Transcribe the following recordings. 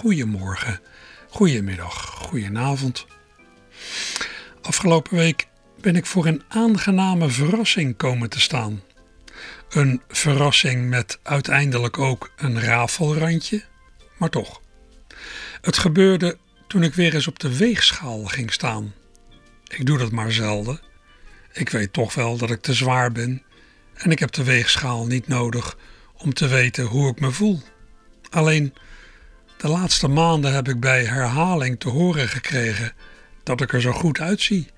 Goedemorgen, goedemiddag, goedenavond. Afgelopen week ben ik voor een aangename verrassing komen te staan. Een verrassing met uiteindelijk ook een rafelrandje, maar toch. Het gebeurde toen ik weer eens op de weegschaal ging staan. Ik doe dat maar zelden. Ik weet toch wel dat ik te zwaar ben en ik heb de weegschaal niet nodig om te weten hoe ik me voel. Alleen de laatste maanden heb ik bij herhaling te horen gekregen dat ik er zo goed uitzie.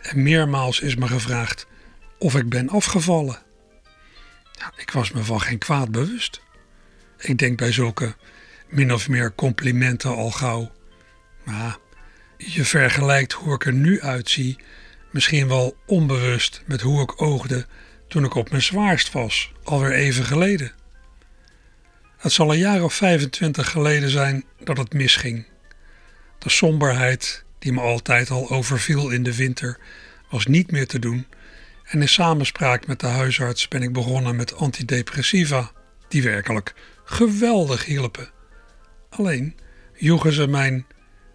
En meermaals is me gevraagd of ik ben afgevallen. Nou, ik was me van geen kwaad bewust. Ik denk bij zulke min of meer complimenten al gauw. Maar je vergelijkt hoe ik er nu uitzie, misschien wel onbewust met hoe ik oogde toen ik op mijn zwaarst was, alweer even geleden. Het zal een jaar of 25 geleden zijn dat het misging. De somberheid die me altijd al overviel in de winter was niet meer te doen en in samenspraak met de huisarts ben ik begonnen met antidepressiva, die werkelijk geweldig hielpen. Alleen joegen ze mijn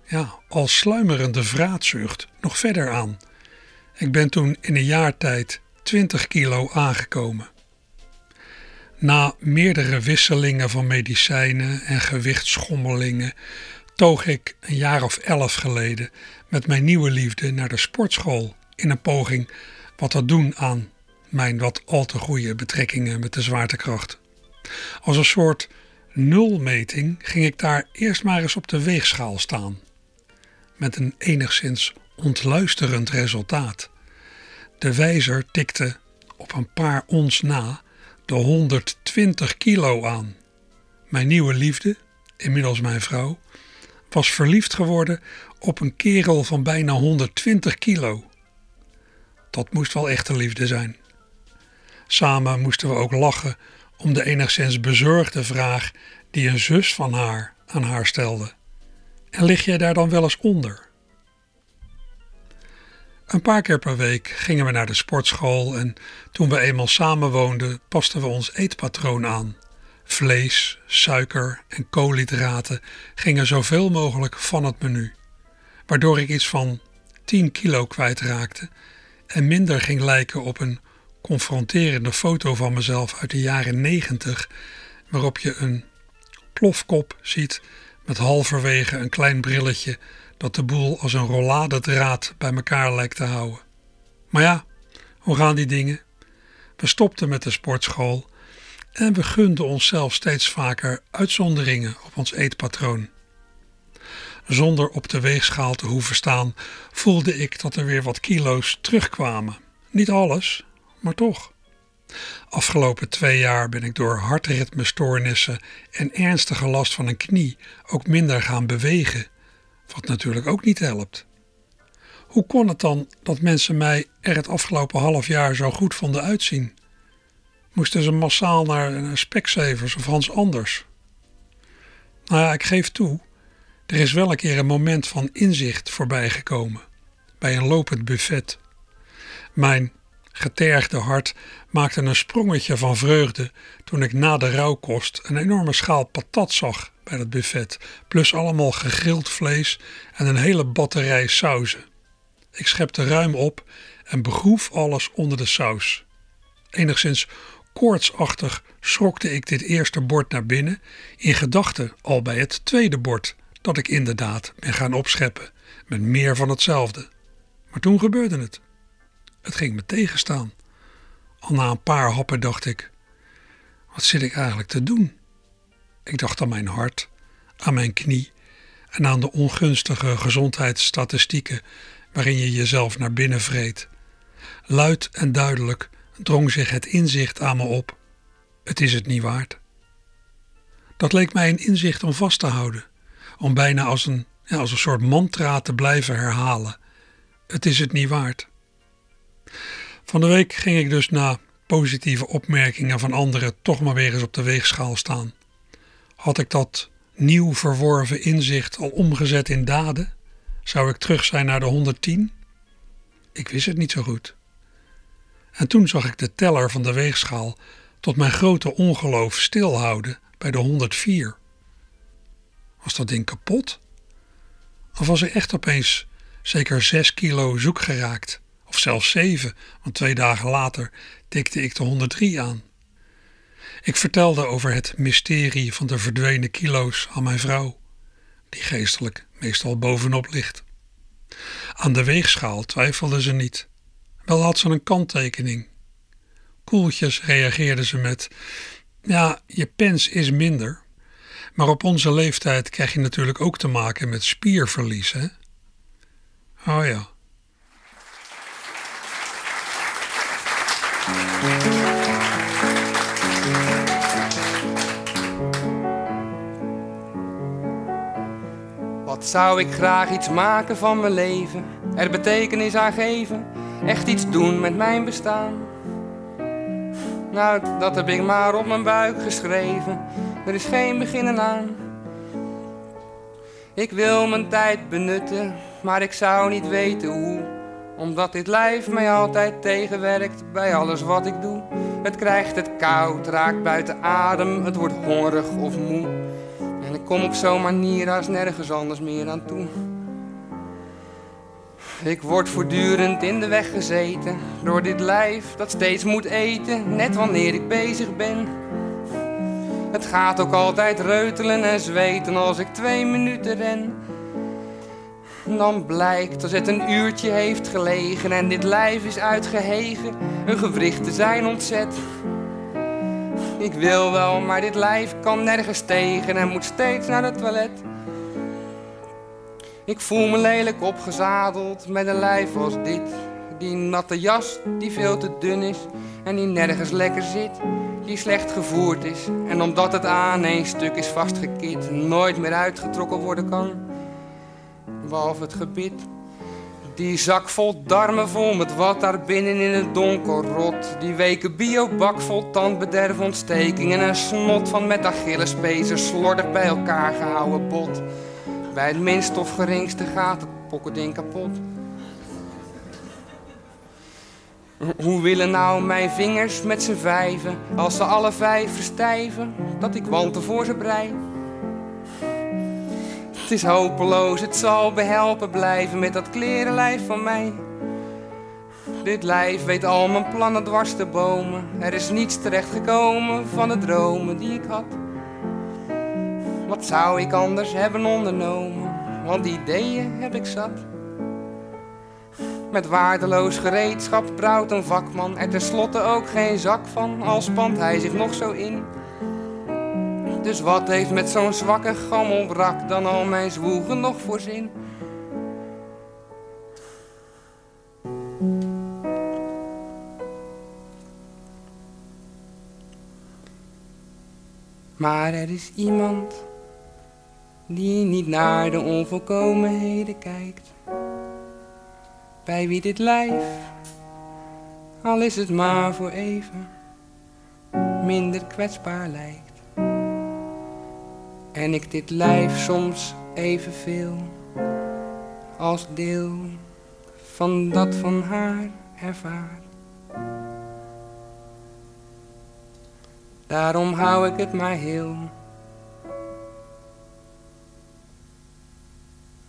ja, al sluimerende vraatzucht nog verder aan. Ik ben toen in een jaar tijd 20 kilo aangekomen. Na meerdere wisselingen van medicijnen en gewichtsschommelingen toog ik een jaar of elf geleden met mijn nieuwe liefde naar de sportschool in een poging wat te doen aan mijn wat al te goede betrekkingen met de zwaartekracht. Als een soort nulmeting ging ik daar eerst maar eens op de weegschaal staan. Met een enigszins ontluisterend resultaat. De wijzer tikte op een paar ons na de 120 kilo aan. Mijn nieuwe liefde, inmiddels mijn vrouw, was verliefd geworden op een kerel van bijna 120 kilo. Dat moest wel echte liefde zijn. Samen moesten we ook lachen om de enigszins bezorgde vraag die een zus van haar aan haar stelde. En lig jij daar dan wel eens onder? Een paar keer per week gingen we naar de sportschool en toen we eenmaal samenwoonden, pasten we ons eetpatroon aan. Vlees, suiker en koolhydraten gingen zoveel mogelijk van het menu, waardoor ik iets van 10 kilo kwijtraakte en minder ging lijken op een confronterende foto van mezelf uit de jaren 90, waarop je een plofkop ziet met halverwege een klein brilletje dat de boel als een rolladedraad bij elkaar lijkt te houden. Maar ja, hoe gaan die dingen? We stopten met de sportschool en we gunden onszelf steeds vaker uitzonderingen op ons eetpatroon. Zonder op de weegschaal te hoeven staan, voelde ik dat er weer wat kilo's terugkwamen. Niet alles, maar toch. Afgelopen twee jaar ben ik door hartritmestoornissen en ernstige last van een knie ook minder gaan bewegen wat natuurlijk ook niet helpt. Hoe kon het dan dat mensen mij er het afgelopen half jaar zo goed vonden uitzien? Moesten ze massaal naar, Specsavers of Hans Anders? Nou ja, ik geef toe, er is wel een keer een moment van inzicht voorbijgekomen. Bij een lopend buffet. Mijn getergde hart maakte een sprongetje van vreugde toen ik na de rouwkost een enorme schaal patat zag bij het buffet, plus allemaal gegrild vlees en een hele batterij sauzen. Ik schepte ruim op en begroef alles onder de saus. Enigszins koortsachtig schrokte ik dit eerste bord naar binnen, in gedachten al bij het tweede bord, dat ik inderdaad ben gaan opscheppen, met meer van hetzelfde. Maar toen gebeurde het. Het ging me tegenstaan. Al na een paar happen dacht ik: wat zit ik eigenlijk te doen? Ik dacht aan mijn hart, aan mijn knie en aan de ongunstige gezondheidsstatistieken waarin je jezelf naar binnen vreet. Luid en duidelijk drong zich het inzicht aan me op: het is het niet waard. Dat leek mij een inzicht om vast te houden, om bijna als een, ja, als een soort mantra te blijven herhalen. Het is het niet waard. Van de week ging ik dus na positieve opmerkingen van anderen toch maar weer eens op de weegschaal staan. Had ik dat nieuw verworven inzicht al omgezet in daden? Zou ik terug zijn naar de 110? Ik wist het niet zo goed. En toen zag ik de teller van de weegschaal tot mijn grote ongeloof stilhouden bij de 104. Was dat ding kapot? Of was er echt opeens zeker 6 kilo zoek geraakt? Of zelfs 7, want twee dagen later tikte ik de 103 aan. Ik vertelde over het mysterie van de verdwenen kilo's aan mijn vrouw, die geestelijk meestal bovenop ligt. Aan de weegschaal twijfelde ze niet. Wel had ze een kanttekening. Koeltjes reageerde ze met: Ja, je pens is minder. Maar op onze leeftijd krijg je natuurlijk ook te maken met spierverlies, hè? Oh ja. Wat zou ik graag iets maken van mijn leven, er betekenis aan geven, echt iets doen met mijn bestaan. Nou, dat heb ik maar op mijn buik geschreven, er is geen beginnen aan. Ik wil mijn tijd benutten, maar ik zou niet weten hoe. Omdat dit lijf mij altijd tegenwerkt bij alles wat ik doe. Het krijgt het koud, raakt buiten adem, het wordt hongerig of moe. En ik kom op zo'n manier als nergens anders meer aan toe. Ik word voortdurend in de weg gezeten door dit lijf dat steeds moet eten, net wanneer ik bezig ben. Het gaat ook altijd reutelen en zweten als ik twee minuten ren. Dan blijkt als het een uurtje heeft gelegen en dit lijf is uitgehegen, hun gewrichten zijn ontzet. Ik wil wel, maar dit lijf kan nergens tegen en moet steeds naar het toilet. Ik voel me lelijk opgezadeld met een lijf als dit. Die natte jas die veel te dun is en die nergens lekker zit. Die slecht gevoerd is en omdat het aan één stuk is vastgekit, nooit meer uitgetrokken worden kan. Behalve het gebit. Die zak vol darmen vol met wat daar binnen in het donker rot. Die weken biobak vol tandbederfontsteking en een snot van met Achillespezen slordig bij elkaar gehouden bot. Bij het minst of geringste gaat het pokkerding kapot. Hoe willen nou mijn vingers met z'n vijven, als ze alle vijf verstijven, dat ik wanten voor ze brei? Het is hopeloos, het zal behelpen blijven met dat klerenlijf van mij. Dit lijf weet al mijn plannen dwars te bomen. Er is niets terechtgekomen van de dromen die ik had. Wat zou ik anders hebben ondernomen? Want ideeën heb ik zat. Met waardeloos gereedschap brouwt een vakman er tenslotte ook geen zak van, al spant hij zich nog zo in. Dus wat heeft met zo'n zwakke gammelbrak dan al mijn zwoegen nog voor zin? Maar er is iemand die niet naar de onvolkomenheden kijkt. Bij wie dit lijf, al is het maar voor even, minder kwetsbaar lijkt. En ik dit lijf soms evenveel als deel van dat van haar ervaar. Daarom hou ik het maar heel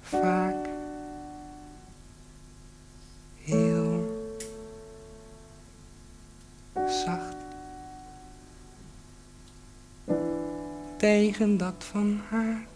vaak heel zacht tegen dat van haar.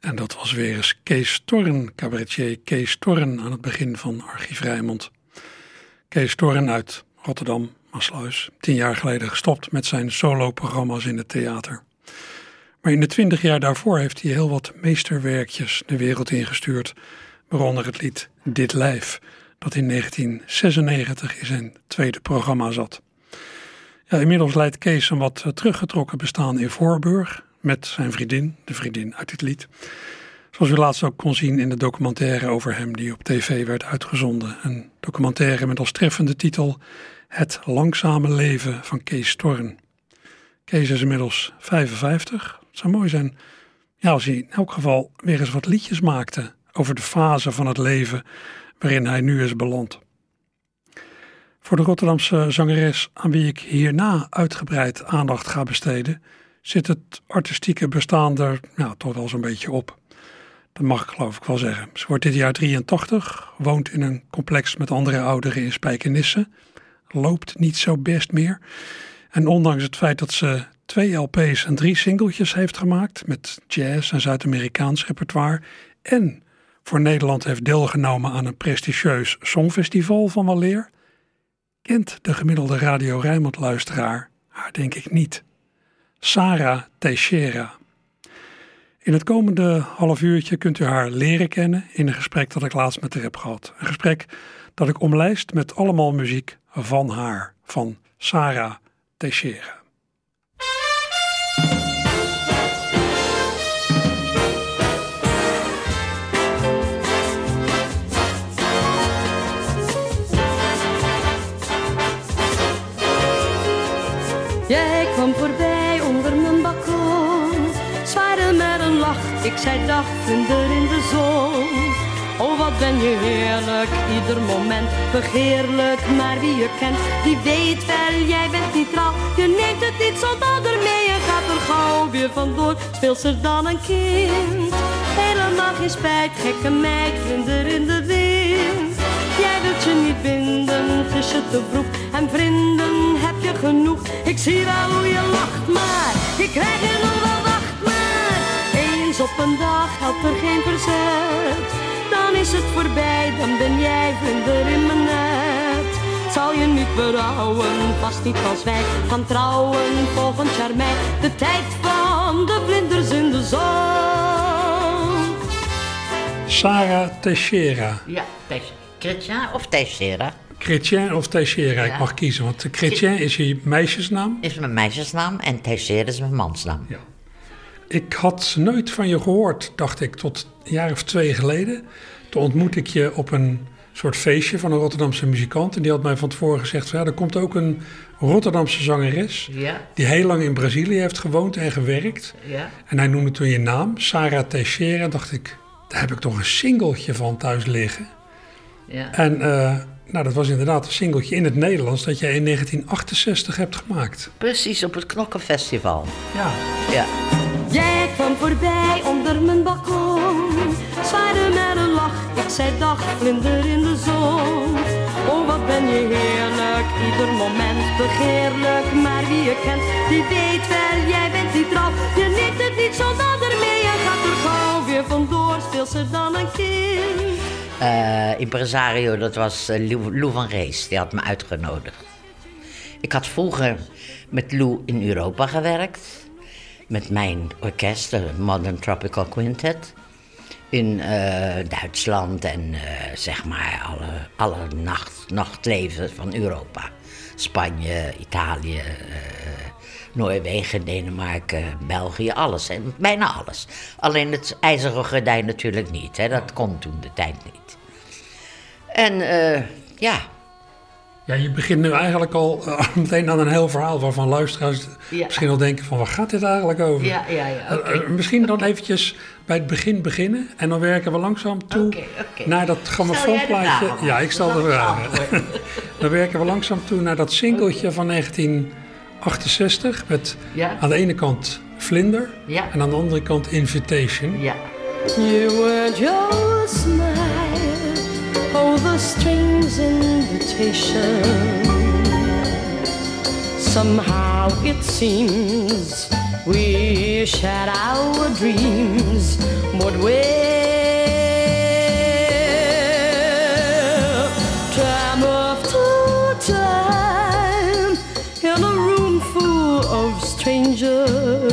En dat was weer eens Kees Torren, cabaretier Kees Torren aan het begin van Archief Rijmond. Kees Torren uit Rotterdam, Maasluis, tien jaar geleden gestopt met zijn solo-programma's in het theater. Maar in de twintig jaar daarvoor heeft hij heel wat meesterwerkjes de wereld ingestuurd, waaronder het lied Dit Lijf, dat in 1996 in zijn tweede programma zat. Ja, inmiddels leidt Kees een wat teruggetrokken bestaan in Voorburg met zijn vriendin, de vriendin uit dit lied. Zoals u laatst ook kon zien in de documentaire over hem die op tv werd uitgezonden. Een documentaire met als treffende titel Het langzame leven van Kees Storn. Kees is inmiddels 55. Het zou mooi zijn ja, als hij in elk geval weer eens wat liedjes maakte over de fase van het leven waarin hij nu is beland. Voor de Rotterdamse zangeres aan wie ik hierna uitgebreid aandacht ga besteden, zit het artistieke bestaan er ja, toch wel zo'n beetje op. Dat mag ik geloof ik wel zeggen. Ze wordt dit jaar 83, woont in een complex met andere ouderen in Spijkenisse, loopt niet zo best meer. En ondanks het feit dat ze twee LP's en drie singeltjes heeft gemaakt met jazz en Zuid-Amerikaans repertoire en voor Nederland heeft deelgenomen aan een prestigieus songfestival van Waleer, kent de gemiddelde Radio Rijnmond luisteraar haar denk ik niet. Sarah Teixeira. In het komende half uurtje kunt u haar leren kennen in een gesprek dat ik laatst met haar heb gehad. Een gesprek dat ik omlijst met allemaal muziek van haar, van Sarah Teixeira. Ben je heerlijk, ieder moment begeerlijk. Maar wie je kent, die weet wel, jij bent niet trouw. Je neemt het niet zonder mee en gaat er gauw weer vandoor. Speelt ze dan een kind, helemaal geen spijt. Gekke meid, vlinder in de wind. Jij wilt je niet binden, je te vroeg. En vrienden heb je genoeg. Ik zie wel hoe je lacht, maar ik krijg je nog wel wacht. Maar eens op een dag helpt er geen verzet. Dan is het voorbij, dan ben jij vlinder in mijn net. Zal je niet berouwen, vast niet als wij gaan trouwen. Volgend jaar mei, de tijd van de vlinders in de zon. Sarah Teixeira. Ja, Chrétien of Teixeira Chrétien of Teixeira, ik mag kiezen, want Chrétien is je meisjesnaam. is mijn meisjesnaam en Teixeira is mijn mansnaam. Ja. Ik had nooit van je gehoord, dacht ik, tot een jaar of twee geleden. Toen ontmoette ik je op een soort feestje van een Rotterdamse muzikant. En die had mij van tevoren gezegd, ja, er komt ook een Rotterdamse zangeres... Ja, die heel lang in Brazilië heeft gewoond en gewerkt. ja. En hij noemde toen je naam, Sarah Teixeira. En dacht ik, daar heb ik toch een singeltje van thuis liggen. ja. En eh, nou, dat was inderdaad een singeltje in het Nederlands... dat jij in 1968 hebt gemaakt. Precies op het Knokkenfestival. Ja. Ja. Jij kwam voorbij onder mijn balkon, zwaaide met een lach. Ik zei dag, vlinder in de zon. Oh, wat ben je heerlijk, ieder moment begeerlijk. Maar wie je kent, die weet wel, jij bent niet trouw. Je neemt het niet zonder ermee en gaat er gauw weer vandoor. Speelt ze dan een kind? Eh, impresario, dat was eh, Lou, Lou van Rees. Die had me uitgenodigd. Ik had vroeger met Lou in Europa gewerkt. Met mijn orkest, de Modern Tropical Quintet. In eh, Duitsland en eh, zeg maar alle, nacht, nachtleven van Europa. Spanje, Italië, eh, Noorwegen, Denemarken, België, alles. En bijna alles. Alleen het ijzeren gordijn natuurlijk niet. Hè? Dat kon toen de tijd niet. En eh, ja, Ja, je begint nu eigenlijk al eh, meteen aan een heel verhaal waarvan luisteraars Ja. misschien al denken van waar gaat dit eigenlijk over? ja, ja, ja. oké. Eh, eh, misschien dan eventjes bij het begin beginnen en dan werken we langzaam toe naar dat grammofoonplaatje. Ja, ik stel de antwoorden. dan werken we langzaam toe naar dat singeltje van 1968 met Ja. aan de ene kant Vlinder Ja. en aan de andere kant Invitation. Ja. You weren't your smile, oh the strange Somehow it seems we shared our dreams, but we're time after time in a room full of strangers.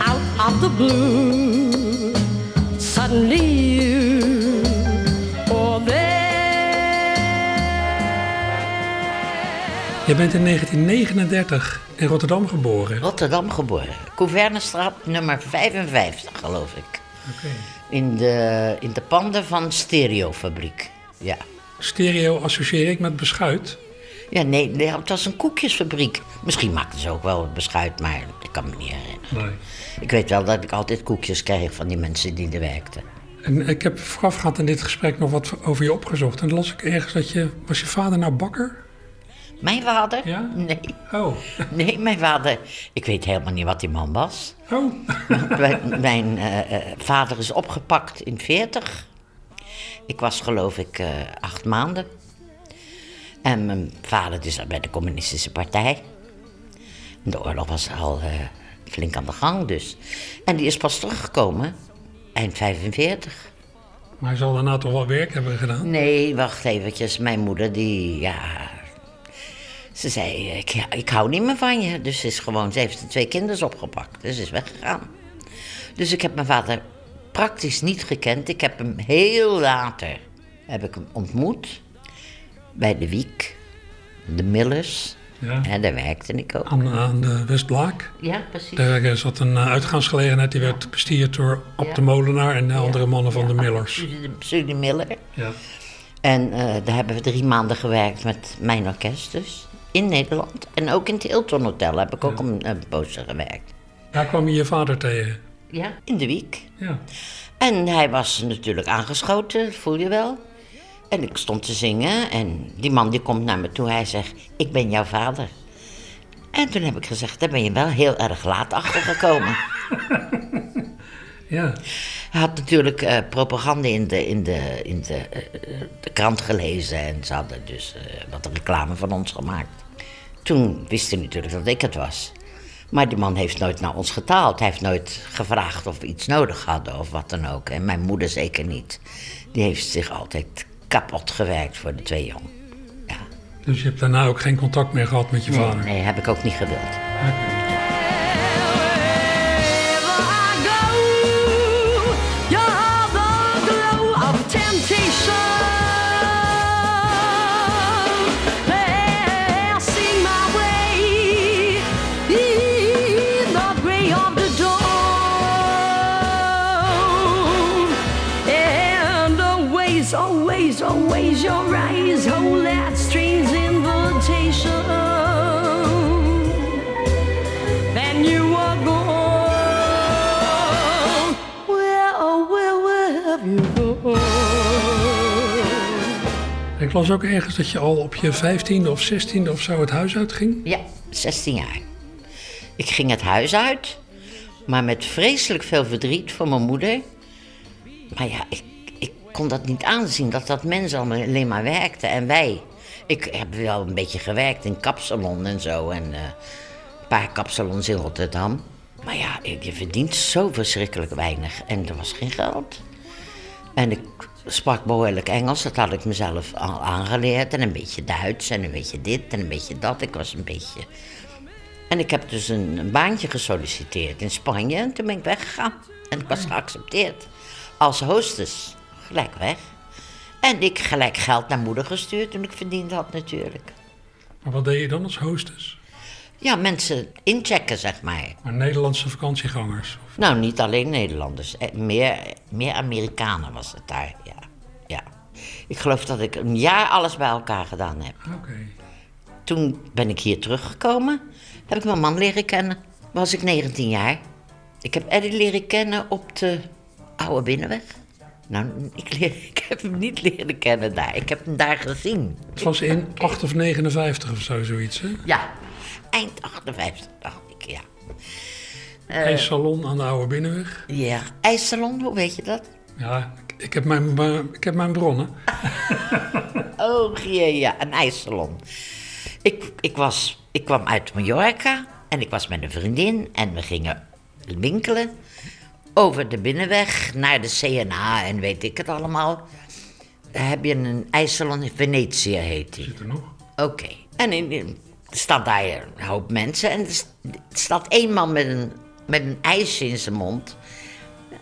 Out of the blue. Suddenly Je bent in 1939 in Rotterdam geboren. Rotterdam geboren. Couvernestraat nummer 55, geloof ik. In de, in de panden van Stereofabriek. Ja. Stereo associeer ik met beschuit. Ja, nee, nee, het was een koekjesfabriek. Misschien maakten ze ook wel beschuit, maar ik kan me niet herinneren. Nee. Ik weet wel dat ik altijd koekjes kreeg van die mensen die er werkten. En ik heb voorafgaand aan dit gesprek nog wat over je opgezocht. En dan las ik ergens dat je... Was je vader nou bakker? Mijn vader? Ja? Nee. Oh. Nee, mijn vader. Ik weet helemaal niet wat die man was. Oh. mijn mijn eh, eh, vader is opgepakt in 40. Ik was geloof ik eh, acht maanden. En mijn vader dus bij de communistische partij. De oorlog was al flink aan de gang dus. En die is pas teruggekomen eind 45. Maar hij zal daarna toch wel werk hebben gedaan? Nee, wacht eventjes. Mijn moeder die, ja... Ze zei, ik, hou niet meer van je. Dus ze is gewoon, ze heeft de twee kinderen opgepakt. Dus ze is weggegaan. Dus ik heb mijn vader praktisch niet gekend. Ik heb hem heel later heb ik hem ontmoet. Bij de Wiek. De Millers. Ja. En daar werkte ik ook. Aan, aan de Westblaak. Ja, precies. Daar eh, zat een eh, uitgaansgelegenheid. Die werd bestierd door Ab de Molenaar en de andere mannen van de Millers. Studie- Studie Miller. Ja. En eh, daar hebben we drie maanden gewerkt met mijn orkest dus. In Nederland. En ook in het Hilton Hotel heb ik ook een, een poosje gewerkt. Daar kwam je je vader tegen. Ja, in de week. Ja. En hij was natuurlijk aangeschoten, voel je wel. En ik stond te zingen en die man die komt naar me toe. Hij zegt, ik ben jouw vader. En toen heb ik gezegd, daar ben je wel heel erg laat achter gekomen. Ja. Hij had natuurlijk eh, propaganda in, de, in, de, in de, eh, de krant gelezen en ze hadden dus eh, wat reclame van ons gemaakt. Toen wist hij natuurlijk dat ik het was. Maar die man heeft nooit naar ons getaald. Hij heeft nooit gevraagd of we iets nodig hadden of wat dan ook. En mijn moeder zeker niet. Die heeft zich altijd kapot gewerkt voor de twee jong. Ja. Dus je hebt daarna ook geen contact meer gehad met je vader? Nee, heb ik ook niet gewild. Always, your eyes hold that strange invitation. Then you are gone. Where, oh, where, where have you gone? Ik las ook ergens dat je al op je vijftiende of zestiende of zo het huis uitging. Ja, 16 jaar. Ik ging het huis uit, maar met vreselijk veel verdriet voor mijn moeder. Maar ja, ik kon dat niet aanzien, dat dat mensen allemaal alleen maar werkten en wij. Ik heb wel een beetje gewerkt in kapsalon en zo en eh, een paar kapsalons in Rotterdam. Maar ja, je verdient zo verschrikkelijk weinig en er was geen geld. En ik sprak behoorlijk Engels, dat had ik mezelf al aangeleerd. En een beetje Duits en een beetje dit en een beetje dat. Ik was een beetje... En ik heb dus een, een baantje gesolliciteerd in Spanje en toen ben ik weggegaan. En ik was geaccepteerd als hostess. Gelijk weg. En ik gelijk geld naar moeder gestuurd toen ik verdiend had natuurlijk. Maar wat deed je dan als hostess? Ja, mensen inchecken, zeg maar. Maar Nederlandse vakantiegangers? Of- Nou, niet alleen Nederlanders. eh, Meer, meer Amerikanen was het daar, ja. ja. Ik geloof dat ik een jaar alles bij elkaar gedaan heb. Oké. Toen ben ik hier teruggekomen. Heb ik mijn man leren kennen. Was ik 19 jaar. Ik heb Eddie leren kennen op de Oude Binnenweg. Nou, ik, leer, ik heb hem niet leren kennen daar. Ik heb hem daar gezien. Het was in 8 of 59 of zo, zoiets, hè? Ja, eind 58 dacht ik, ja. Een salon aan de Oude Binnenweg. Ja, ijssalon, hoe weet je dat? Ja, ik, heb mijn, mijn- ik heb mijn bronnen. Oh jee, ja, een ijssalon. Ik, ik, was, ik kwam uit Mallorca en ik was met een vriendin en we gingen winkelen over de binnenweg naar de CNA en weet ik het allemaal. Daar heb je een ijssalon in Venetië, heet die. Zit er nog? Oké. En in, in- staat daar een hoop mensen en er st- staat één man met een met een ijsje in zijn mond.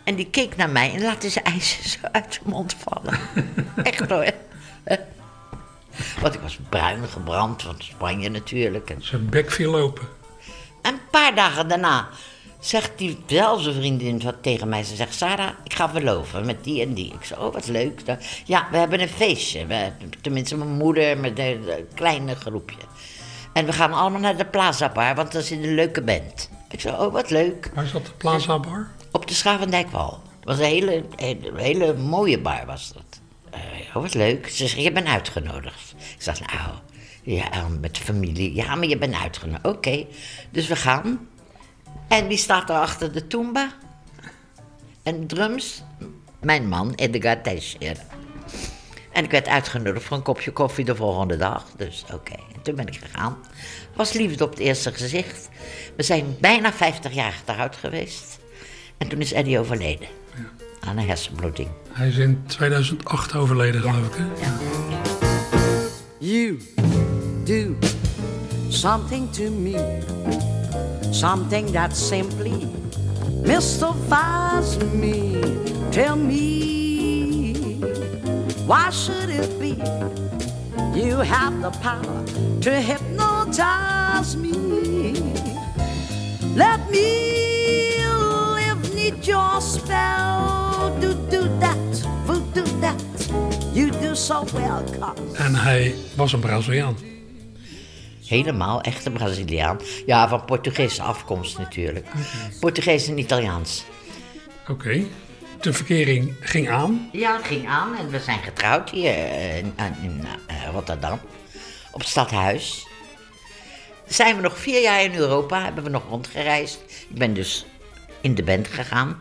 En die keek naar mij en laat zijn ijsje zo uit zijn mond vallen. Echt hoor. Want ik was bruin gebrand van Spanje natuurlijk. En Zijn bek viel open. een paar dagen daarna zegt diezelfde vriendin wat tegen mij. Ze zegt, Sarah, ik ga verloven met die en die. Ik zei, oh, wat leuk. Ja, we hebben een feestje. We, tenminste, mijn moeder met een een kleine groepje. En we gaan allemaal naar de Plaza Bar, want dat is een leuke band. Ik zei, oh, wat leuk. Waar zat de Plaza Bar? Op de Schavendijkwal. Het was een hele, hele, hele mooie bar, was dat. Eh, oh, wat leuk. Ze zei, je bent uitgenodigd. Ik zei, nou, ja, met de familie. Ja, maar je bent uitgenodigd. Oké, dus we gaan. En wie staat er achter de toomba? En drums? Mijn man, Edgar Teixeira. En ik werd uitgenodigd voor een kopje koffie de volgende dag. Dus oké, en toen ben ik gegaan. Was liefde op het eerste gezicht. We zijn bijna 50 jaar getrouwd geweest. En toen is Eddie overleden. Aan een hersenbloeding. Hij is in 2008 overleden, geloof ik. Hè? You do something to me, something that simply mystifies me. Tell me, why should it be you have the power to hypnotize me? Let me live neath your spell. Do do that, do that. You do so well, cause En hij was een Braziliaan. Helemaal echte Braziliaan. Ja, van Portugese afkomst natuurlijk. Portugees en Italiaans. Oké. De verkering ging aan. Ja, het ging aan en we zijn getrouwd hier eh, in, in eh, Rotterdam. Op het stadhuis. Zijn we nog vier jaar in Europa, hebben we nog rondgereisd. Ik ben dus in de band gegaan.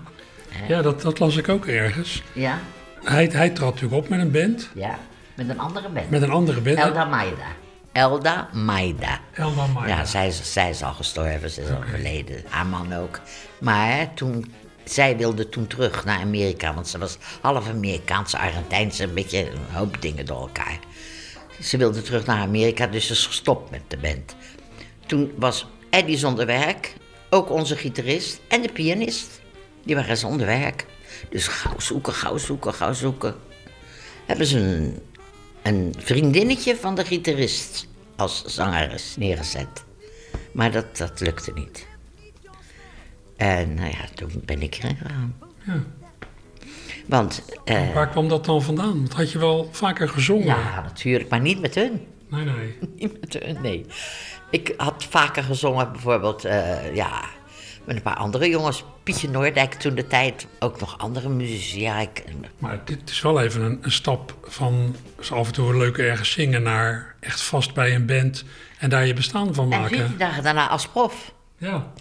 Ja, dat, dat las ik ook ergens. Ja, Hij, hij trad natuurlijk op met een band. ja. Met een andere band. Met een andere band. Elda Maida. Elda Maida. Elda Maya. Ja, zij zij is al gestorven, ze is al overleden. Haar man ook. Maar toen, zij wilde toen terug naar Amerika, want ze was half Amerikaanse, Argentijnse, een beetje een hoop dingen door elkaar. Ze wilde terug naar Amerika, dus ze is gestopt met de band. Toen was Eddie zonder werk, ook onze gitarist en de pianist. Die waren zonder werk. Dus gauw zoeken, gauw zoeken, gauw zoeken. Hebben ze een, een vriendinnetje van de gitarist als zangeres neergezet. Maar dat, dat lukte niet. En nou ja, toen ben ik erin gegaan. Ja. Want, eh, Waar kwam dat dan vandaan? Want had je wel vaker gezongen? ja, natuurlijk, maar niet met hun. Nee, nee. Niet met hun, nee. Ik had vaker gezongen, bijvoorbeeld, eh, ja, met een paar andere jongens. Pietje Noordijk toen de tijd, ook nog andere muzici. Ja, ik, Maar dit is wel even een, een stap van zo af en toe leuk ergens zingen naar echt vast bij een band en daar je bestaan van en maken. veertien dagen daarna als prof. Ja.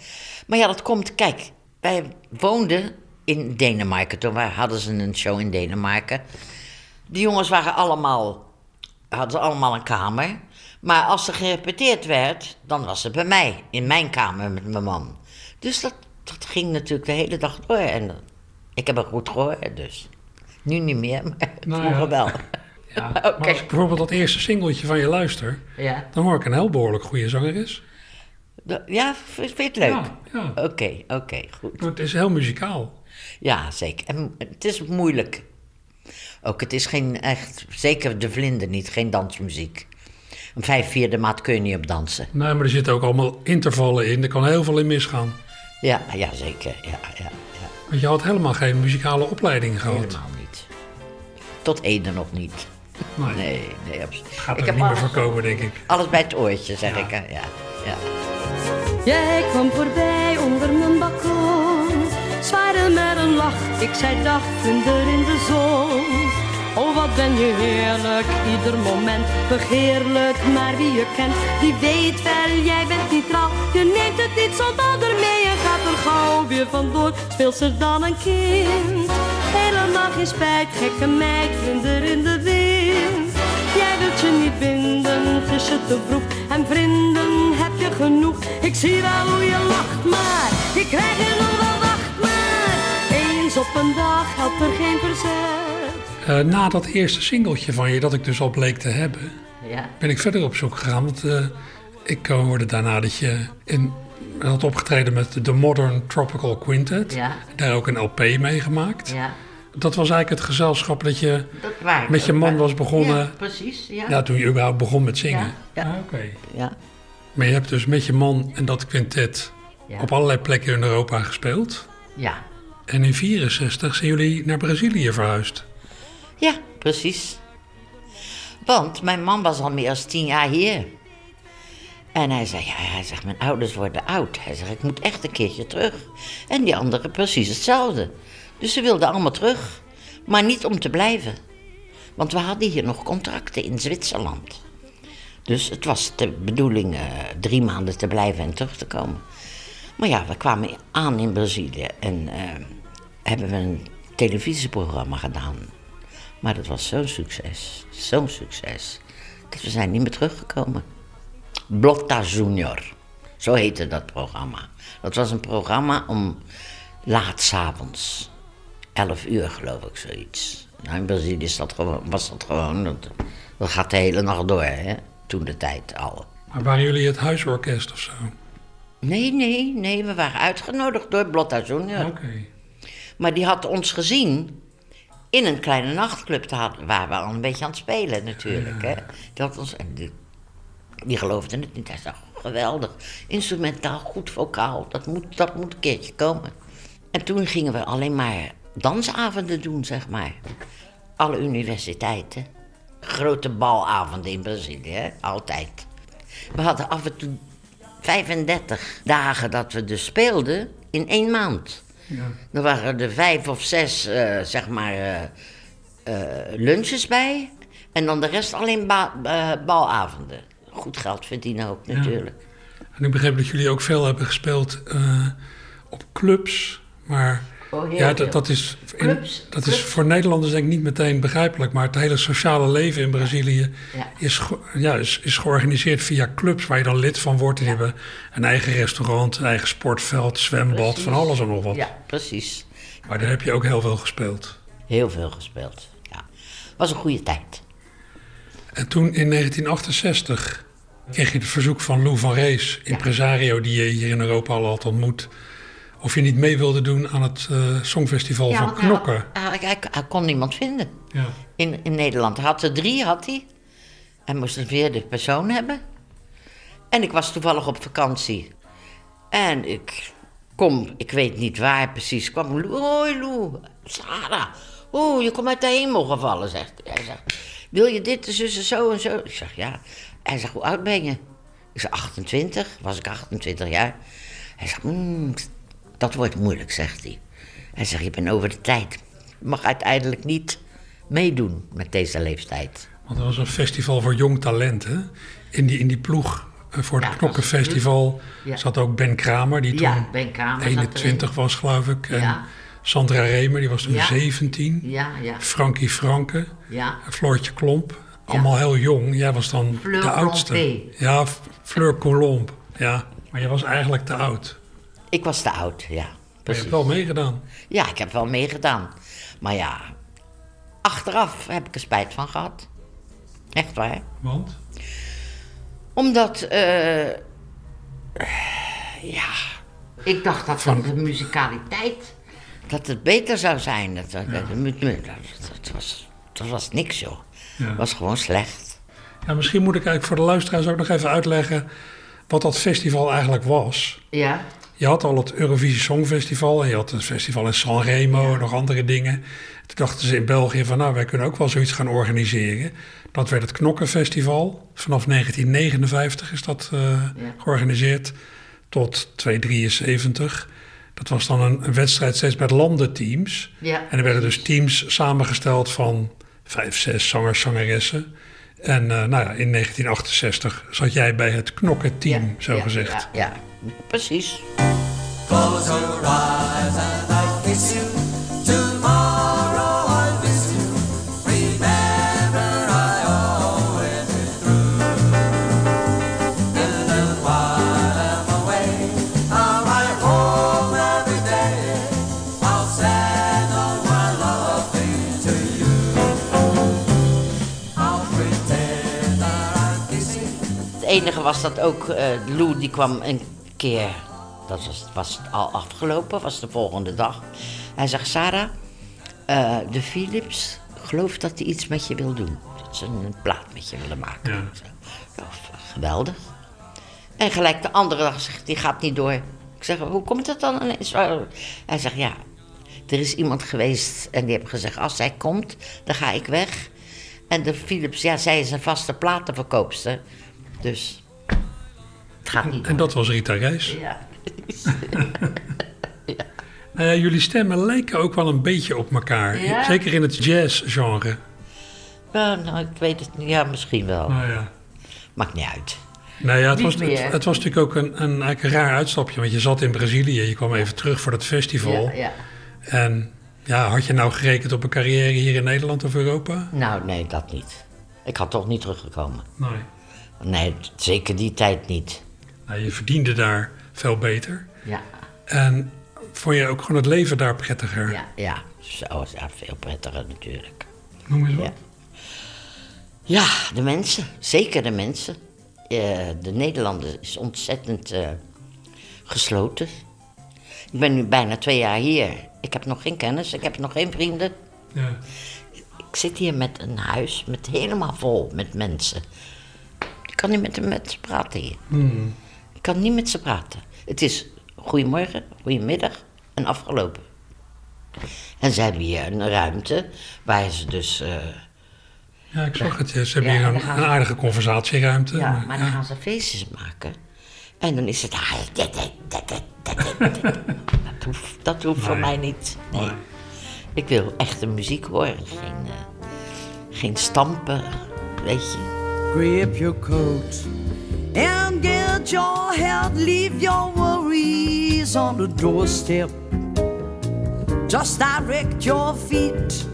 Maar ja, dat komt, kijk, wij woonden in Denemarken. Toen hadden ze een show in Denemarken. Die jongens waren allemaal, hadden allemaal een kamer. Maar als er gerepeteerd werd, dan was het bij mij, in mijn kamer met mijn man. Dus dat, dat ging natuurlijk de hele dag door. En dat- ik heb een goed gehoor, dus. Nu niet meer, maar Nou vroeger ja. wel. ja. Maar als ik bijvoorbeeld dat eerste singeltje van je luister, Ja, dan hoor ik een heel behoorlijk goede zangeres. Ja vind je het leuk? Ja, ja. Oké, oké, goed. Het is heel muzikaal. Ja, zeker. En het is moeilijk. Ook het is geen echt, zeker de vlinder niet, geen dansmuziek. Een vijf vierde maat kun je niet op dansen. Nee, maar er zitten ook allemaal intervallen in. Er kan heel veel in misgaan. Ja, ja zeker. Ja, ja, ja. Want je had helemaal geen muzikale opleiding gehad. Helemaal niet. Tot heden nog niet. Nee. Nee, nee, absoluut. Gaat ik er heb niet meer voorkomen, denk ik. alles bij het oortje, zeg ik. hè. Ja, ja. Jij kwam voorbij onder mijn balkon, zwaaide met een lach. Ik zei dag, vlinder in de zon. Oh, wat ben je heerlijk, ieder moment begeerlijk. Maar wie je kent, die weet wel, jij bent niet trouw. Je neemt het niet zonder mee en gaat gauw weer vandoor. Speelt ze dan een kind, helemaal geen spijt. Gekke meid, vlinder in de wind. Jij wilt je niet binden, te vroeg. En vrienden heb je genoeg. Ik zie wel hoe je lacht, maar je krijgt je nog wel wacht maar. Eens op een dag helpt er geen verzet. Eh, na dat eerste singeltje van je, dat ik dus al bleek te hebben, ja. ben ik verder op zoek gegaan. Want eh, ik hoorde daarna dat je in had opgetreden met de Modern Tropical Quintet. Ja. Daar ook een LP mee gemaakt. Ja, Dat was eigenlijk het gezelschap dat je dat waar. met je man was begonnen. Ja, precies, ja. Ja, toen je überhaupt begon met zingen. Ja. Ah, oké. Ja, Maar je hebt dus met je man en dat quintet op allerlei plekken in Europa gespeeld. ja. En in 64 zijn jullie naar Brazilië verhuisd. Ja, precies. Want mijn man was al meer dan tien jaar hier. En hij zei, ja, hij zegt, mijn ouders worden oud. Hij zegt, ik moet echt een keertje terug. En die anderen precies hetzelfde. Dus ze wilden allemaal terug. Maar niet om te blijven. Want we hadden hier nog contracten in Zwitserland. Dus het was de bedoeling eh, drie maanden te blijven en terug te komen. Maar ja, we kwamen aan in Brazilië en eh, hebben we een televisieprogramma gedaan. Maar dat was zo'n succes, zo'n succes, dat we zijn niet meer teruggekomen. Blotta Junior, zo heette dat programma. Dat was een programma om laat 's avonds, 11 uur geloof ik, zoiets. Nou, in Brazilië is dat gewoon, was dat gewoon, dat, dat gaat de hele nacht door, hè, toen de tijd al. Maar waren jullie het huisorkest of zo? Nee, nee, nee, we waren uitgenodigd door Blotta Junior. Oké. Maar die had ons gezien in een kleine nachtclub te hadden, waar we al een beetje aan het spelen natuurlijk. Hè. Die, had ons, en die, die geloofde het niet. Hij zei, "Oh, geweldig, instrumentaal, goed vocaal, dat moet, dat moet een keertje komen. En toen gingen we alleen maar dansavonden doen, zeg maar. Alle universiteiten. Grote balavonden in Brazilië, altijd. We hadden af en toe 35 dagen dat we dus speelden in één maand. Ja. Er waren er vijf of zes, eh, zeg maar, eh, lunches bij. En dan de rest alleen ba- balavonden. Goed geld verdienen ook natuurlijk. En ik begreep dat jullie ook veel hebben gespeeld eh, op clubs. Maar Oh, ja, dat, dat, is, in- Clubs, dat is voor Nederlanders denk ik niet meteen begrijpelijk. Maar het hele sociale leven in Brazilië Ja. is, ja, is, is georganiseerd via clubs waar je dan lid van wordt. Die hebben een eigen restaurant, een eigen sportveld, zwembad, Precies. van alles en nog wat. Ja, precies. Maar daar heb je ook heel veel gespeeld. Heel veel gespeeld. Ja. Was een goede tijd. En toen in 1968 kreeg je het verzoek van Lou van Rees, impresario die je hier in Europa al had ontmoet, of je niet mee wilde doen aan het eh, Songfestival van Knokken. Hij, hij, hij kon niemand vinden Ja. in, in Nederland. Hij had er drie, had hij. Hij moest een vierde persoon hebben. En ik was toevallig op vakantie. En ik kom, ik weet niet waar precies, kwam Lou. Hoi Lou, Sarah. Oeh, je komt uit de hemel gevallen, zegt hij. Hij zegt, wil je dit, de zus en zo en zo? Ik zeg, ja. Hij zegt, hoe oud ben je? Ik zeg, 28. Was ik 28 jaar? Hij zegt, "Mm, dat wordt moeilijk, zegt hij. Hij zegt, je bent over de tijd. Je mag uiteindelijk niet meedoen met deze leeftijd. Want er was een festival voor jong talent. Hè? In, die, in die ploeg eh, voor Ja, het dat was Knokkenfestival Ja. zat ook Ben Kramer, die toen Ja, Ben Kramer zat 21 was, geloof ik. En Ja. Sandra Remer, die was toen Ja. 17. Ja, ja, Frankie Franke, ja. Floortje Klomp. Allemaal heel jong. Jij was dan Fleur de oudste. Ja, Fleur Colomb. Ja, maar je was eigenlijk te oud. Ik was te oud, ja. Maar je hebt wel meegedaan. Ja, ik heb wel meegedaan. Maar ja, achteraf heb ik er spijt van gehad. Echt waar. Want? Omdat, eh, ja, ik dacht dat van de muzikaliteit, dat het beter zou zijn. Dat, dat, dat, dat- dat was, dat was niks, joh. Ja. Was gewoon slecht. Ja, misschien moet ik eigenlijk voor de luisteraars ook nog even uitleggen wat dat festival eigenlijk was. Ja, Je had al het Eurovisie Songfestival en je had het festival in Sanremo en nog andere dingen. Toen dachten ze in België van nou, wij kunnen ook wel zoiets gaan organiseren. Dat werd het Knokkenfestival. Vanaf 1959 is dat eh, georganiseerd tot 273. Dat was dan een, een wedstrijd steeds met landenteams. Ja, en er werden dus teams samengesteld van vijf, zes zangers, zangeressen. En eh, nou ja, in 1968 zat jij bij het knokkenteam, ja, zo ja, gezegd. Ja, ja, precies. Enige was dat ook, eh Lou die kwam een keer dat was, was al afgelopen, was de volgende dag. Hij zegt, Sarah, eh, de Philips gelooft dat hij iets met je wil doen. Dat ze een plaat met je willen maken. Ja. Ik zeg, "Ja, f- geweldig. En gelijk de andere dag zegt die gaat niet door. Ik zeg, hoe komt het dan ineens? Hij zegt, ja, er is iemand geweest en die heeft gezegd, als hij komt, dan ga ik weg. En de Philips, ja, zij is een vaste platenverkoopster. Dus het gaat niet En dat was Rita Reis. Ja. Nou ja, jullie stemmen lijken ook wel een beetje op elkaar. Ja? Zeker in het jazzgenre. Ja, nou, ik weet het niet. Ja, misschien wel. Nou ja. Maakt niet uit. Nou ja, het was, het, was natuurlijk ook een, een, eigenlijk een raar uitstapje. Want je zat in Brazilië, je kwam even terug voor dat festival. Ja, ja. En ja, had je nou gerekend op een carrière hier in Nederland of Europa? Nou, nee, dat niet. Ik had toch niet teruggekomen. Nee. Nee, zeker die tijd niet. Nou, je verdiende daar veel beter. Ja, En vond je ook gewoon het leven daar prettiger? ja, ja. Zo, ja, veel prettiger natuurlijk. Noem eens wat. Ja. Ja, de mensen. Zeker de mensen. Eh, de Nederlander is ontzettend eh, gesloten. Ik ben nu bijna twee jaar hier. Ik heb nog geen kennis, ik heb nog geen vrienden. Ja. Ik zit hier met een huis met helemaal vol met mensen. Ik kan niet met, hem- met ze praten hier. Hmm. Ik kan niet met ze praten. Het is goedemorgen, goedemiddag en afgelopen. En ze hebben hier een ruimte waar ze dus... eh, Ja, ik zag het. Ze hebben Ja, hier en een, gaan aardige conversatieruimte. ja, maar- maar dan gaan ze feestjes maken. En dan is het... ah. Dat hoeft, dat hoeft voor mij niet. Nee. Nee. Ik wil echte muziek horen. Geen, eh, geen stampen, weet je. Grip your coat and get your head. Leave your worries on the doorstep. Just direct your feet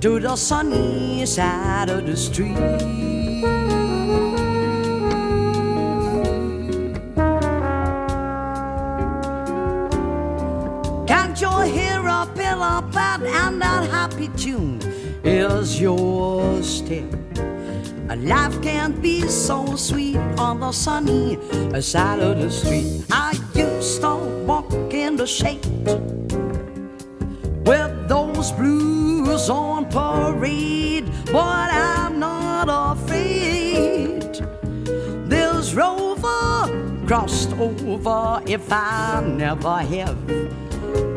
to the sunny side of the street. Can't you hear a pat and that happy tune is your step? A life can't be so sweet on the sunny side of the street. I used to walk in the shade with those blues on parade, but I'm not afraid. This rover crossed over if I never have.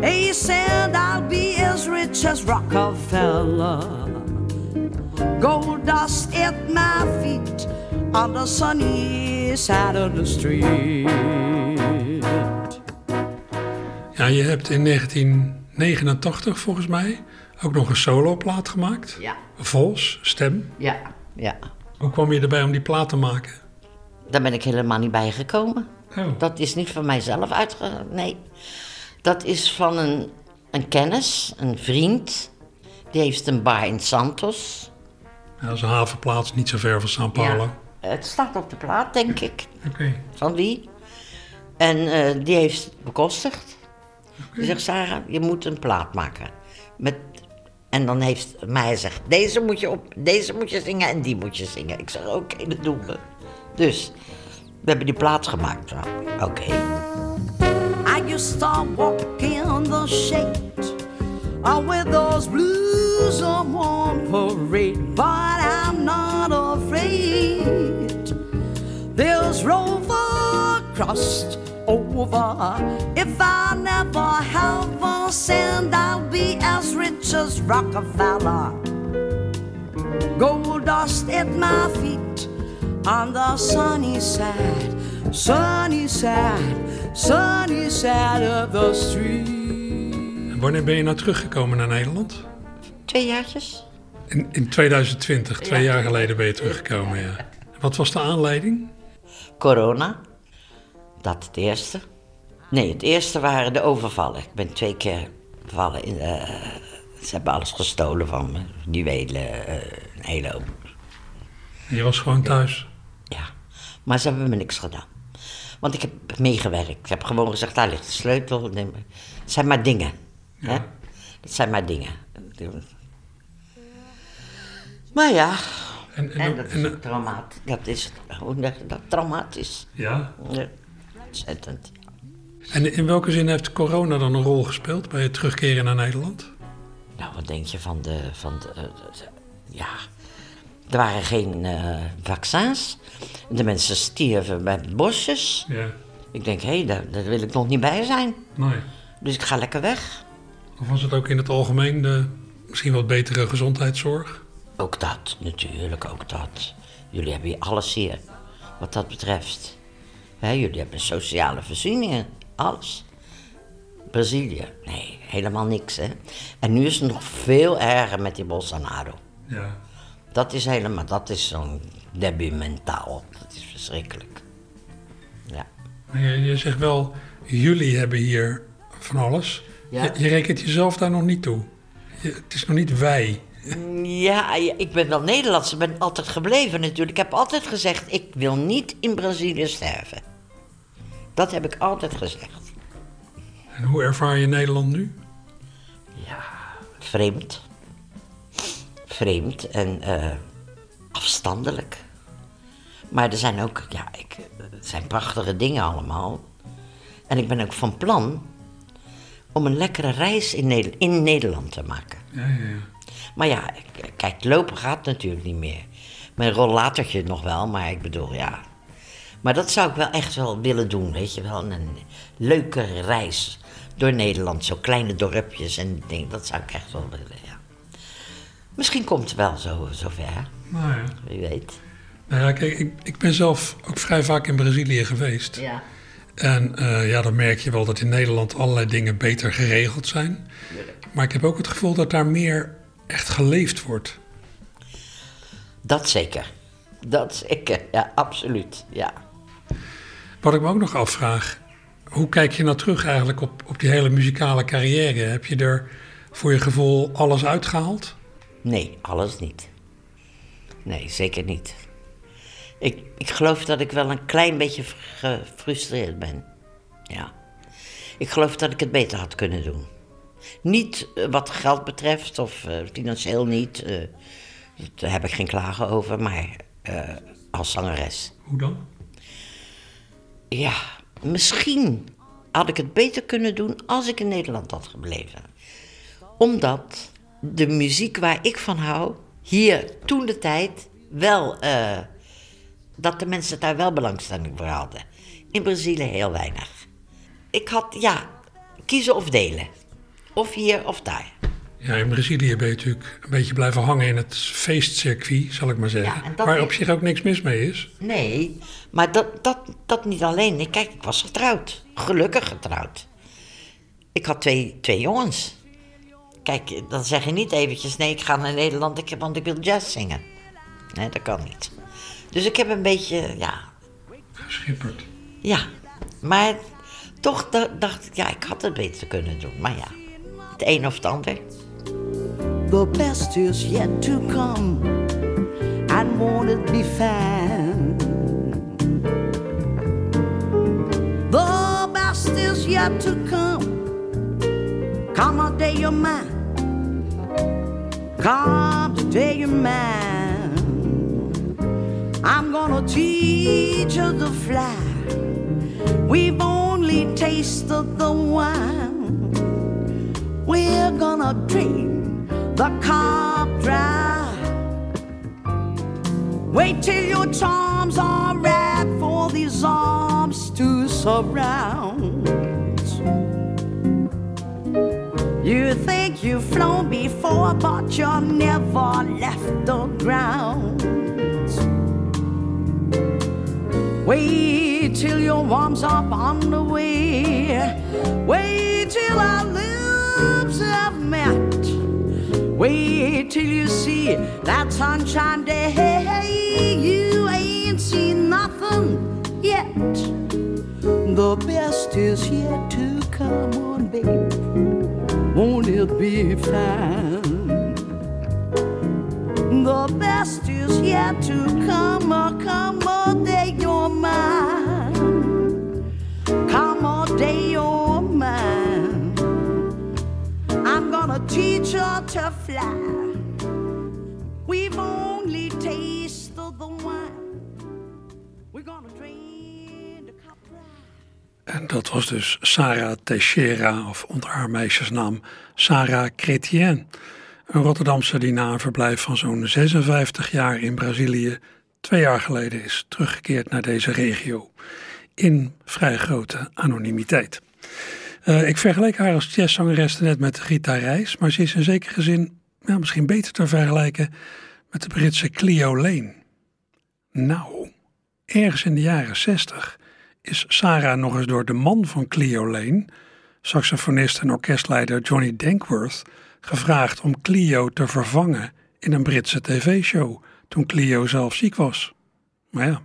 He said I'll be as rich as Rockefeller. Gold dust at my feet on the sunny side of the street. Ja, je hebt in 1989 volgens mij ook nog een soloplaat gemaakt. Ja, Vals, stem. ja, ja. Hoe kwam je erbij om die plaat te maken? Daar ben ik helemaal niet bij gekomen. Oh. Dat is niet van mijzelf uitge... Nee. Dat is van een, een kennis, een vriend. Die heeft een bar in Santos. Ja, dat is een havenplaats niet zo ver van São Paulo. Ja. Het staat op de plaat, denk ik. Oké. Van wie? En eh, die heeft het bekostigd. Die zegt, Sarah, je moet een plaat maken. Met, en dan heeft mij gezegd, deze moet, je op, deze moet je zingen en die moet je zingen. Ik zeg, oké, dat doen we. Dus, we hebben die plaat gemaakt. Oké. I used to walk in the shade uh, with those blues one parade, but I'm not afraid. This rover crossed over. If I never have a cent, I'll be as rich as Rockefeller. Gold dust at my feet on the sunny side, sunny side, sunny side of the street. Wanneer ben je nou teruggekomen naar Nederland? Twee jaartjes? In, in 2020, twee jaar geleden ben je teruggekomen, ja. Wat was de aanleiding? Corona. Dat het eerste. Nee, het eerste waren de overvallen. Ik ben twee keer gevallen in. eh, ze hebben alles gestolen van me. Juwelen, eh een hele hoop. Je was gewoon thuis. Ja, maar ze hebben me niks gedaan. Want ik heb meegewerkt. Ik heb gewoon gezegd, daar ligt de sleutel. Het zijn maar dingen. Hè? Ja. Het zijn maar dingen. Maar ja, En, en, en dat is en- ook traumatisch. Dat is, hoe je dat, traumatisch. ja. Ja, ontzettend. En in welke zin heeft corona dan een rol gespeeld bij het terugkeren naar Nederland? Nou, wat denk je van de. Van de, eh, de- ja, er waren geen eh, vaccins. De mensen stierven bij bosjes. Ja. Ik denk, hé, daar, daar wil ik nog niet bij zijn. Nee. Dus ik ga lekker weg. Of was het ook in het algemeen de misschien wat betere gezondheidszorg? Ook dat, natuurlijk, ook dat. Jullie hebben hier alles hier, wat dat betreft. Hè, jullie hebben sociale voorzieningen, alles. Brazilië, nee, helemaal niks, hè. En nu is het nog veel erger met die Bolsonaro. Ja. Dat is helemaal, dat is zo'n debi mentaal. Dat is verschrikkelijk. Ja. Je, je zegt wel, jullie hebben hier van alles. Ja. Je, je rekent jezelf daar nog niet toe. Je- het is nog niet wij. Ja, ja, ik ben wel Nederlands. Ik ben altijd gebleven natuurlijk. Ik heb altijd gezegd, ik wil niet in Brazilië sterven. Dat heb ik altijd gezegd. En hoe ervaar je Nederland nu? Vreemd. Vreemd en eh, afstandelijk. Maar er zijn ook, ja, ik, het zijn prachtige dingen allemaal. En ik ben ook van plan om een lekkere reis in, in Nederland te maken. Ja, ja, ja. Maar ja, kijk, lopen gaat natuurlijk niet meer. Mijn rollatortje nog wel, maar ik bedoel, ja. Maar dat zou ik wel echt wel willen doen, weet je wel. Een leuke reis door Nederland, zo kleine dorpjes en dingen. Dat zou ik echt wel willen, ja. Misschien komt het wel zo, zover, Nou ja. wie weet. Nou ja, kijk, ik, ik ben zelf ook vrij vaak in Brazilië geweest. Ja. En eh, ja, dan merk je wel dat in Nederland allerlei dingen beter geregeld zijn. Maar ik heb ook het gevoel dat daar meer echt geleefd wordt. Dat zeker. Dat zeker, ja, absoluut, ja. Wat ik me ook nog afvraag, hoe kijk je nou terug eigenlijk op, op die hele muzikale carrière? Heb je er voor je gevoel alles uitgehaald? Nee, alles niet. Nee, zeker niet. Ik, ik geloof dat ik wel een klein beetje gefrustreerd ben. Ja. Ik geloof dat ik het beter had kunnen doen. Niet eh, wat geld betreft, of eh, financieel niet. eh, daar heb ik geen klagen over, maar als zangeres. Hoe dan? Ja, misschien had ik het beter kunnen doen als ik in Nederland had gebleven. Omdat de muziek waar ik van hou, hier toen de tijd wel, dat de mensen daar wel belangstelling voor hadden. In Brazilië heel weinig. Ik had, ja, kiezen of delen. Of hier of daar. Ja, in Brazilië ben je natuurlijk een beetje blijven hangen in het feestcircuit, zal ik maar zeggen. Ja, waar op zich ook niks mis mee is. Nee, maar dat, dat, dat niet alleen. Kijk, ik was getrouwd. Gelukkig getrouwd. Ik had twee, twee jongens. Kijk, dan zeg je niet eventjes... nee, ik ga naar Nederland, ik, want ik wil jazz zingen. Nee, dat kan niet. Dus ik heb een beetje, ja... Geschipperd. Ja, maar toch da- dacht ik... ja, ik had het beter kunnen doen. Maar ja, het een of het ander. The best is yet to come, and won't it be fine? The best is yet to come. Come a day you're mine. Come today you're mine. I'm gonna teach you to fly. We've only tasted the wine. We're gonna drink the cup dry. Wait till your charms are red for these arms to surround. You think you've flown before, but you never left the ground. Wait till your arms up on the way. Wait till our lips have met. Wait till you see that sunshine day. You ain't seen nothing yet. The best is yet to come on, babe. Won't it be fine? The best is yet to come, oh, come, oh, day you're mine. Come, oh, day teach to fly. We've only tasted the wine. We're gonna drain the cup. En dat was dus Sarah Teixeira, of onder haar meisjesnaam Sarah Chrétien. Een Rotterdamse die na een verblijf van zo'n 56 jaar in Brazilië twee jaar geleden is teruggekeerd naar deze regio. In vrij grote anonimiteit. Uh, ik vergeleek haar als jazzzangeres net met Rita Reis, maar ze is in zekere zin misschien beter te vergelijken met de Britse Cleo Lane. Nou, ergens in de jaren 60 is Sarah nog eens door de man van Cleo Lane, saxofonist en orkestleider Johnny Dankworth, gevraagd om Cleo te vervangen in een Britse tv-show toen Cleo zelf ziek was. Maar ja,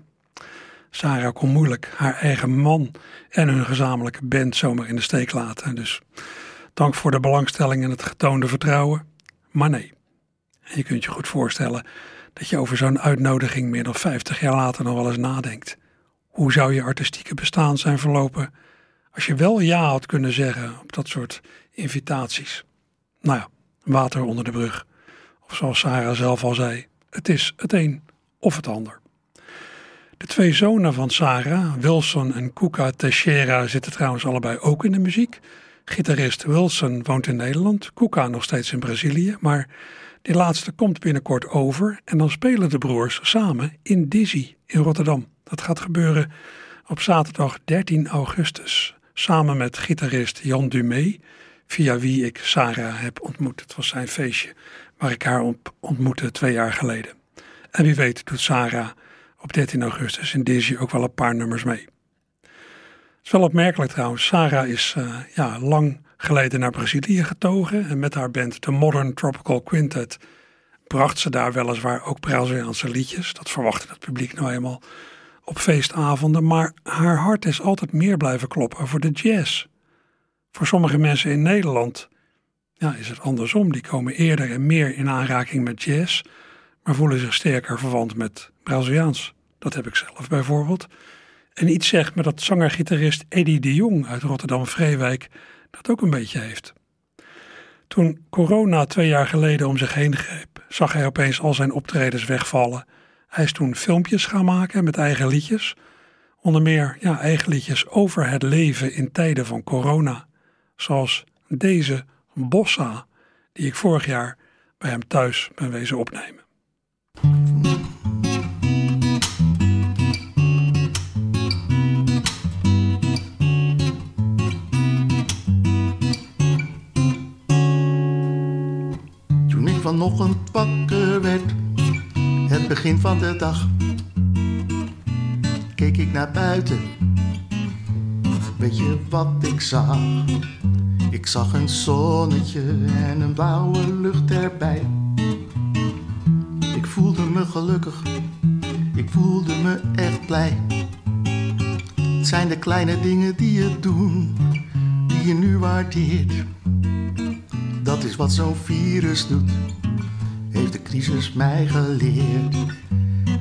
Sarah kon moeilijk haar eigen man en hun gezamenlijke band zomaar in de steek laten. Dus dank voor de belangstelling en het getoonde vertrouwen. Maar nee. En je kunt je goed voorstellen dat je over zo'n uitnodiging meer dan 50 jaar later nog wel eens nadenkt. Hoe zou je artistieke bestaan zijn verlopen als je wel ja had kunnen zeggen op dat soort invitaties? Nou ja, water onder de brug. Of zoals Sarah zelf al zei, het is het een of het ander. De twee zonen van Sarah, Wilson en Kuka Teixeira, zitten trouwens allebei ook in de muziek. Gitarist Wilson woont in Nederland, Kuka nog steeds in Brazilië, maar die laatste komt binnenkort over en dan spelen de broers samen in Dizzy in Rotterdam. Dat gaat gebeuren op zaterdag 13 augustus, samen met gitarist Jan Dumé, via wie ik Sarah heb ontmoet. Het was zijn feestje waar ik haar op ontmoette twee jaar geleden. En wie weet doet Sarah op 13 augustus in Dizzy ook wel een paar nummers mee. Het is wel opmerkelijk trouwens. Sarah is uh, ja, lang geleden naar Brazilië getogen en met haar band The Modern Tropical Quintet bracht ze daar weliswaar ook Braziliaanse liedjes. Dat verwachtte het publiek nou eenmaal op feestavonden, maar haar hart is altijd meer blijven kloppen voor de jazz. Voor sommige mensen in Nederland ja, is het andersom. Die komen eerder en meer in aanraking met jazz, maar voelen zich sterker verwant met Braziliaans. Dat heb ik zelf bijvoorbeeld. En iets zegt me dat zanger-gitarist Eddie de Jong uit Rotterdam-Vreewijk dat ook een beetje heeft. Toen corona twee jaar geleden om zich heen greep, zag hij opeens al zijn optredens wegvallen. Hij is toen filmpjes gaan maken met eigen liedjes. Onder meer ja, eigen liedjes over het leven in tijden van corona. Zoals deze Bossa, die ik vorig jaar bij hem thuis ben wezen opnemen. Toen ik vanochtend wakker werd, het begin van de dag, keek ik naar buiten. Weet je wat ik zag? Ik zag een zonnetje en een blauwe lucht erbij. Voelde me gelukkig, ik voelde me echt blij. Het zijn de kleine dingen die je doen, die je nu waardeert. Dat is wat zo'n virus doet, heeft de crisis mij geleerd.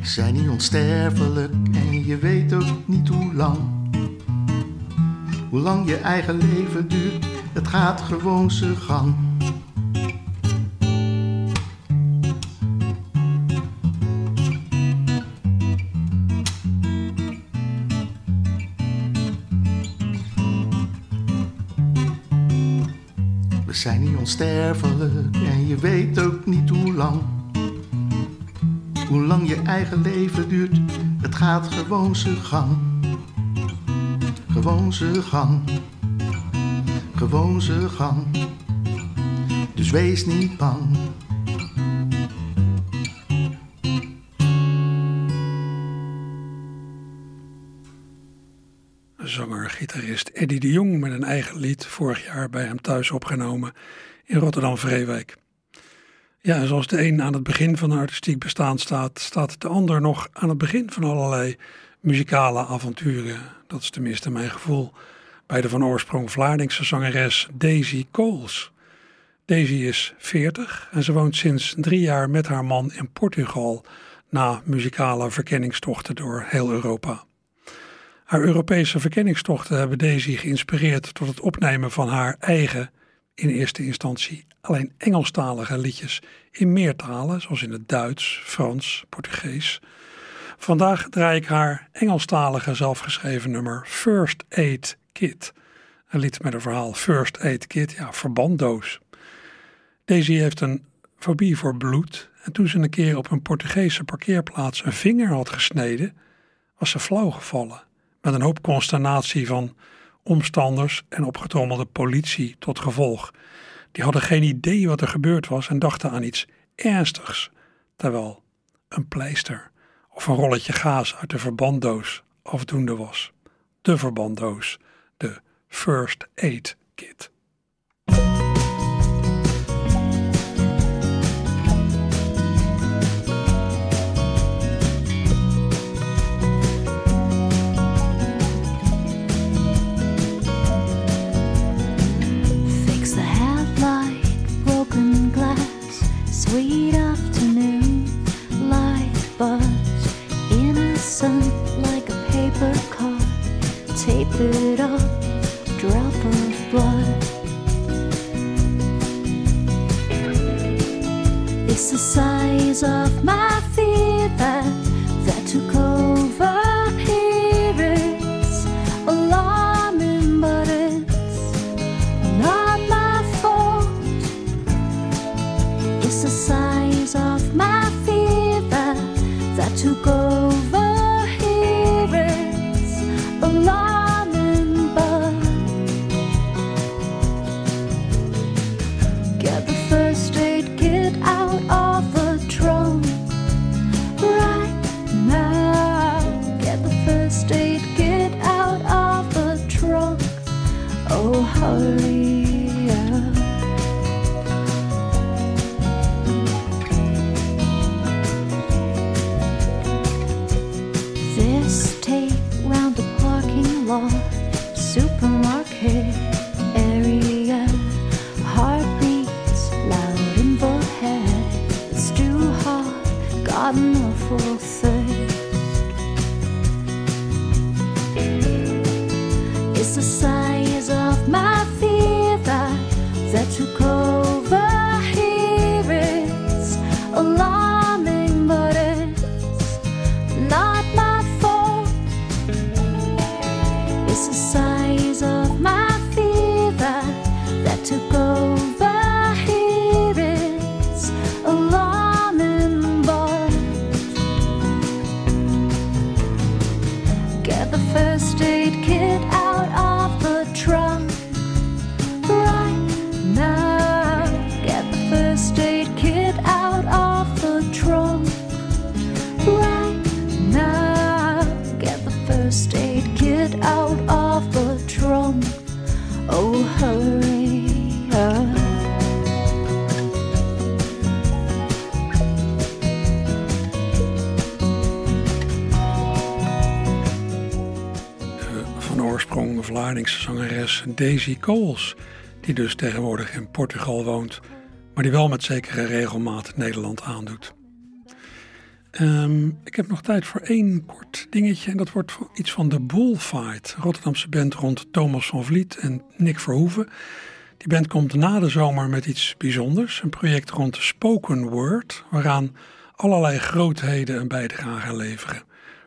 Zijn niet onsterfelijk en je weet ook niet hoe lang. Hoe lang je eigen leven duurt, het gaat gewoon zijn gang. Zijn niet onsterfelijk en je weet ook niet hoe lang. Hoe lang je eigen leven duurt, het gaat gewoon zijn gang. Gewoon zijn gang gewoon zijn gang. Dus wees niet bang. Zanger-gitarist Eddie de Jong met een eigen lied vorig jaar bij hem thuis opgenomen in Rotterdam-Vreewijk. Ja, en zoals de een aan het begin van een artistiek bestaan staat, staat de ander nog aan het begin van allerlei muzikale avonturen. Dat is tenminste mijn gevoel bij de van oorsprong Vlaardingse zangeres Daisy Coles. Daisy is 40 en ze woont sinds drie jaar met haar man in Portugal na muzikale verkenningstochten door heel Europa. Haar Europese verkenningstochten hebben Daisy geïnspireerd tot het opnemen van haar eigen, in eerste instantie alleen Engelstalige liedjes in meertalen, zoals in het Duits, Frans, Portugees. Vandaag draai ik haar Engelstalige zelfgeschreven nummer First Aid Kit. Een lied met een verhaal First Aid Kit, ja, verbanddoos. Daisy heeft een fobie voor bloed en toen ze een keer op een Portugese parkeerplaats een vinger had gesneden, was ze flauw gevallen. Met een hoop consternatie van omstanders en opgetrommelde politie tot gevolg. Die hadden geen idee wat er gebeurd was en dachten aan iets ernstigs, terwijl een pleister of een rolletje gaas uit de verbanddoos afdoende was. De verbanddoos, de First Aid Kit. Sweet afternoon light innocent like a paper it up, drop of blood. It's the size of my fear that that took over. você. Daisy Coles, die dus tegenwoordig in Portugal woont, maar die wel met zekere regelmaat Nederland aandoet. Ehm, ik heb nog tijd voor één kort dingetje en dat wordt iets van de Bullfight, Rotterdamse band rond Thomas van Vliet en Nick Verhoeven. Die band komt na de zomer met iets bijzonders, een project rond spoken word, waaraan allerlei grootheden een bijdrage leveren.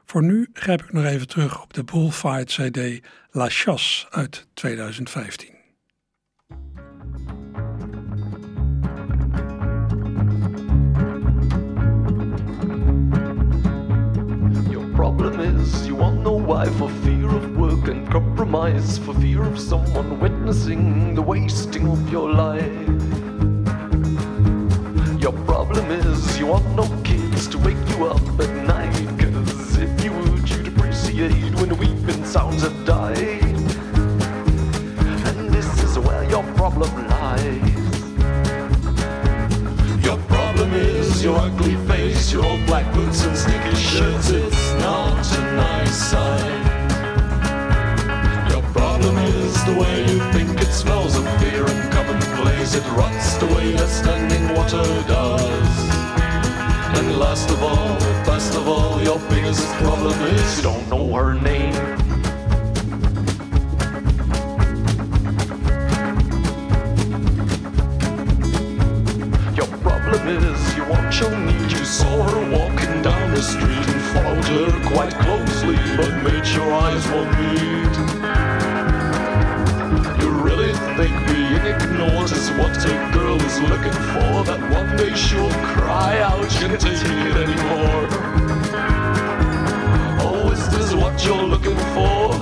Voor nu grijp ik nog even terug op de Bullfight CD La Chasse uit 2015. Your problem is you want no why for fear of work and compromise, for fear of someone witnessing the wasting of your life. Your problem is you want no kids to wake you up at night, sounds have died. And this is where your problem lies. Your problem is your ugly face, your old black boots and sneaker shirts. It's not a nice sight. Your problem is the way you think it smells of fear and commonplace. It rots the way that standing water does. And last of all, best of all, your biggest problem is you don't know her name. Show Need. You saw her walking down the street and followed her quite closely, but made your eyes won't meet. You really think being ignored is what a girl is looking for? That one day she'll cry out, can't take it anymore. Oh, is this what you're looking for?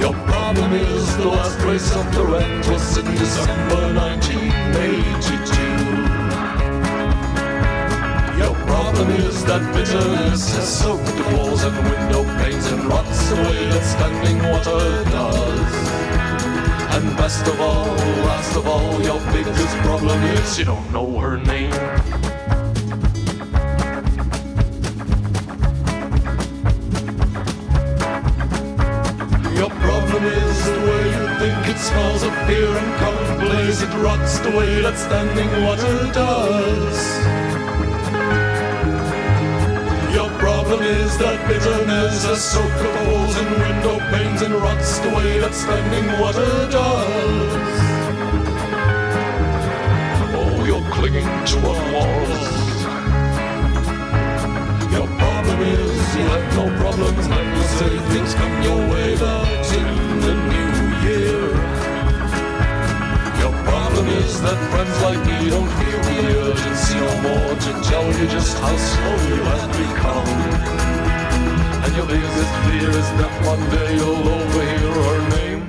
Your problem is the last race of the rent was in December 1982. Problem is that bitterness has soaked the walls and window panes and rots away way that standing water does. And best of all, last of all, your biggest problem is you don't know her name. Your problem is the way you think it smells of fear and commonplace. It rots the way that standing water does. Problem is that bitterness has soaked the holes in window panes and rots the way that standing water does. Oh, you're clinging to a wall. Your problem is you have no problems and you say things come your way, but in the new year. Your problem is that friends like me don't feel you just how slow you have become. And your biggest fear is that one day you'll her name.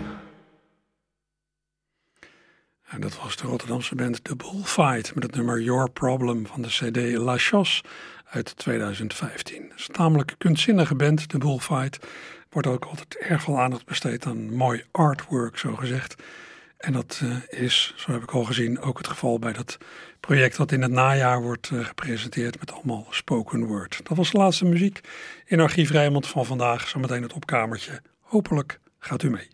En dat was de Rotterdamse band The Bullfight met het nummer Your Problem van de CD La Chasse uit 2015. Het is een tamelijk kunstzinnige band, The Bullfight. Wordt ook altijd erg veel aandacht besteed aan mooi artwork, zo gezegd. En dat eh, is, zo heb ik al gezien, ook het geval bij dat project dat in het najaar wordt eh, gepresenteerd met allemaal spoken word. Dat was de laatste muziek in Archief Rijnmond van vandaag. Zometeen het opkamertje. Hopelijk gaat u mee.